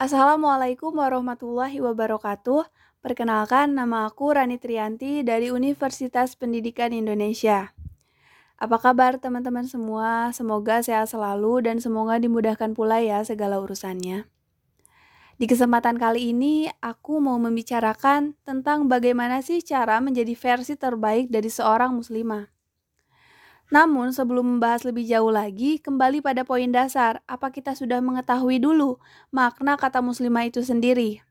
Assalamualaikum warahmatullahi wabarakatuh. Perkenalkan, nama aku Rani Trianti dari Universitas Pendidikan Indonesia. Apa kabar teman-teman semua? Semoga sehat selalu dan semoga dimudahkan pula ya segala urusannya. Di kesempatan kali ini, aku mau membicarakan tentang bagaimana sih cara menjadi versi terbaik dari seorang muslimah. Namun, sebelum membahas lebih jauh lagi, kembali pada poin dasar, apa kita sudah mengetahui dulu makna kata muslimah itu sendiri?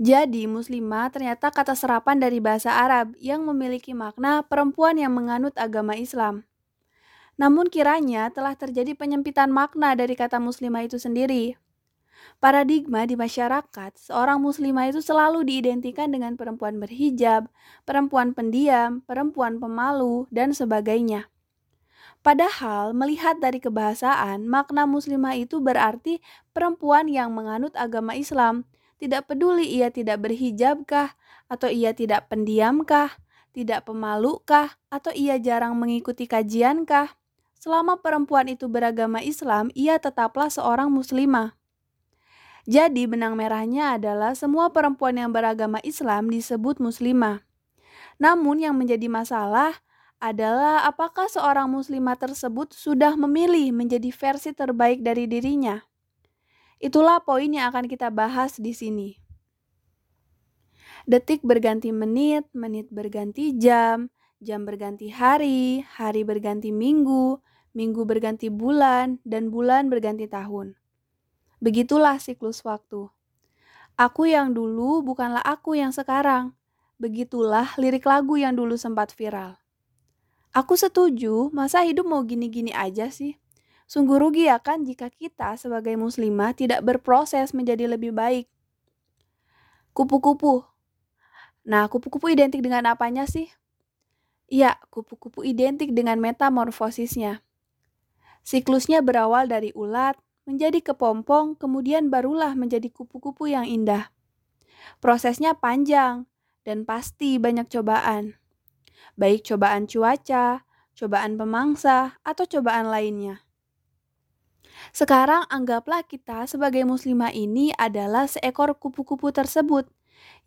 Jadi, muslimah ternyata kata serapan dari bahasa Arab yang memiliki makna perempuan yang menganut agama Islam. Namun kiranya telah terjadi penyempitan makna dari kata muslimah itu sendiri. Paradigma di masyarakat, seorang muslimah itu selalu diidentikan dengan perempuan berhijab, perempuan pendiam, perempuan pemalu, dan sebagainya. Padahal, melihat dari kebahasaan, makna muslimah itu berarti perempuan yang menganut agama Islam, tidak peduli ia tidak berhijabkah, atau ia tidak pendiamkah, tidak pemalukah, atau ia jarang mengikuti kajiankah. Selama perempuan itu beragama Islam, ia tetaplah seorang muslimah. Jadi benang merahnya adalah semua perempuan yang beragama Islam disebut muslimah. Namun yang menjadi masalah adalah apakah seorang muslimah tersebut sudah memilih menjadi versi terbaik dari dirinya. Itulah poin yang akan kita bahas di sini. Detik berganti menit, menit berganti jam, jam berganti hari, hari berganti minggu, minggu berganti bulan, dan bulan berganti tahun. Begitulah siklus waktu. Aku yang dulu bukanlah aku yang sekarang. Begitulah lirik lagu yang dulu sempat viral. Aku setuju, masa hidup mau gini-gini aja sih? Sungguh rugi ya kan jika kita sebagai muslimah tidak berproses menjadi lebih baik. Kupu-kupu. Nah, kupu-kupu identik dengan apanya sih? Iya, kupu-kupu identik dengan metamorfosisnya. Siklusnya berawal dari ulat, menjadi kepompong, kemudian barulah menjadi kupu-kupu yang indah. Prosesnya panjang dan pasti banyak cobaan. Baik cobaan cuaca, cobaan pemangsa, atau cobaan lainnya. Sekarang anggaplah kita sebagai muslimah ini adalah seekor kupu-kupu tersebut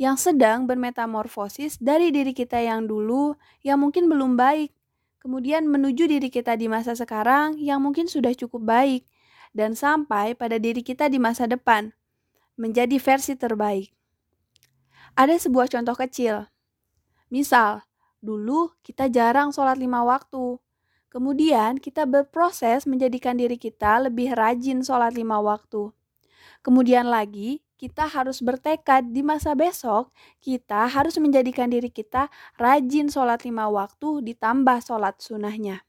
yang sedang bermetamorfosis dari diri kita yang dulu yang mungkin belum baik, kemudian menuju diri kita di masa sekarang yang mungkin sudah cukup baik, dan sampai pada diri kita di masa depan, menjadi versi terbaik. Ada sebuah contoh kecil. Misal, dulu kita jarang sholat lima waktu. Kemudian kita berproses menjadikan diri kita lebih rajin sholat lima waktu. Kemudian lagi, kita harus bertekad di masa besok, kita harus menjadikan diri kita rajin sholat lima waktu ditambah sholat sunnahnya.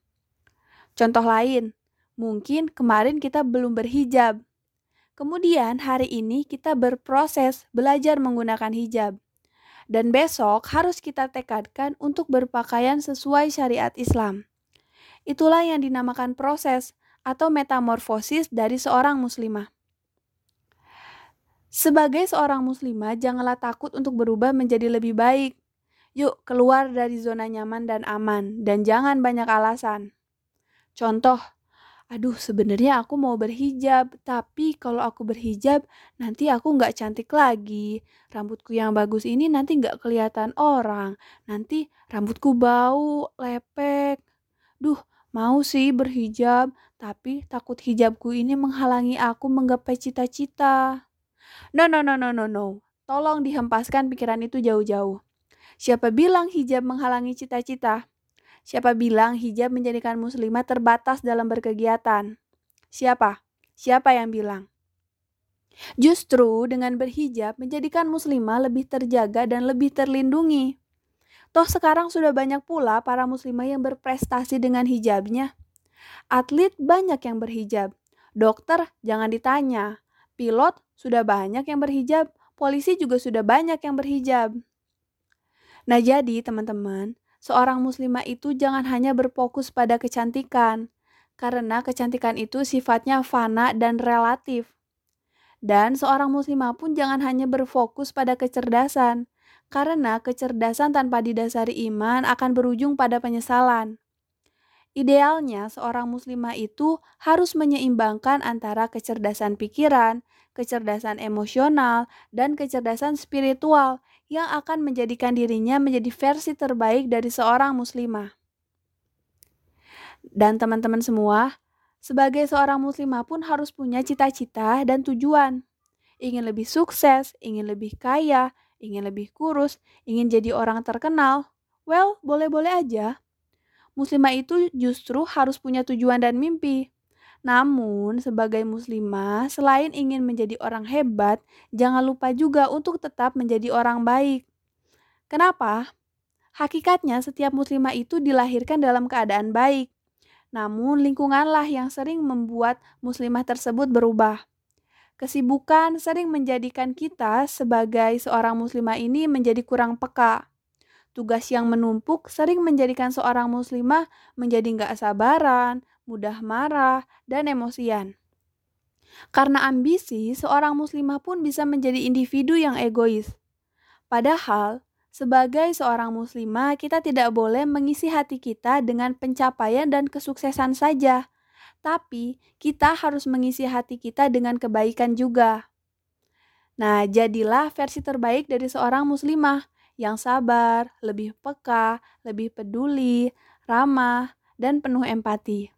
Contoh lain, Mungkin kemarin kita belum berhijab. Kemudian hari ini kita berproses belajar menggunakan hijab. Dan besok harus kita tekadkan untuk berpakaian sesuai syariat Islam. Itulah yang dinamakan proses atau metamorfosis dari seorang muslimah. Sebagai seorang muslimah, janganlah takut untuk berubah menjadi lebih baik. Yuk, keluar dari zona nyaman dan aman, dan jangan banyak alasan. Contoh, aduh sebenarnya aku mau berhijab, tapi kalau aku berhijab nanti aku nggak cantik lagi. Rambutku yang bagus ini nanti nggak kelihatan orang. Nanti rambutku bau, lepek. Duh, mau sih berhijab, tapi takut hijabku ini menghalangi aku menggapai cita-cita. No, no, no, no, no, no. Tolong dihempaskan pikiran itu jauh-jauh. Siapa bilang hijab menghalangi cita-cita? Siapa bilang hijab menjadikan muslimah terbatas dalam berkegiatan? Siapa? Siapa yang bilang? Justru dengan berhijab menjadikan muslimah lebih terjaga dan lebih terlindungi. Toh sekarang sudah banyak pula para muslimah yang berprestasi dengan hijabnya. Atlet banyak yang berhijab. Dokter jangan ditanya. Pilot sudah banyak yang berhijab. Polisi juga sudah banyak yang berhijab. Nah jadi teman-teman, seorang muslimah itu jangan hanya berfokus pada kecantikan, karena kecantikan itu sifatnya fana dan relatif. Dan seorang muslimah pun jangan hanya berfokus pada kecerdasan, karena kecerdasan tanpa didasari iman akan berujung pada penyesalan. Idealnya, seorang muslimah itu harus menyeimbangkan antara kecerdasan pikiran, kecerdasan emosional, dan kecerdasan spiritual yang akan menjadikan dirinya menjadi versi terbaik dari seorang muslimah. Dan teman-teman semua, sebagai seorang muslimah pun harus punya cita-cita dan tujuan. Ingin lebih sukses, ingin lebih kaya, ingin lebih kurus, ingin jadi orang terkenal. Well, boleh-boleh aja muslimah itu justru harus punya tujuan dan mimpi. Namun, sebagai muslimah, selain ingin menjadi orang hebat, jangan lupa juga untuk tetap menjadi orang baik. Kenapa? Hakikatnya, setiap muslimah itu dilahirkan dalam keadaan baik. Namun, lingkunganlah yang sering membuat muslimah tersebut berubah. Kesibukan sering menjadikan kita sebagai seorang muslimah ini menjadi kurang peka Tugas yang menumpuk sering menjadikan seorang muslimah menjadi nggak sabaran, mudah marah, dan emosian. Karena ambisi, seorang muslimah pun bisa menjadi individu yang egois. Padahal, sebagai seorang muslimah, kita tidak boleh mengisi hati kita dengan pencapaian dan kesuksesan saja, tapi kita harus mengisi hati kita dengan kebaikan juga. Nah, jadilah versi terbaik dari seorang muslimah yang sabar, lebih peka, lebih peduli, ramah, dan penuh empati.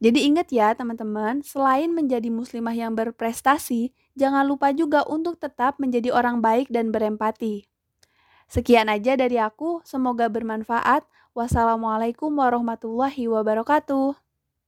Jadi ingat ya teman-teman, selain menjadi muslimah yang berprestasi, jangan lupa juga untuk tetap menjadi orang baik dan berempati. Sekian aja dari aku, semoga bermanfaat. Wassalamualaikum warahmatullahi wabarakatuh.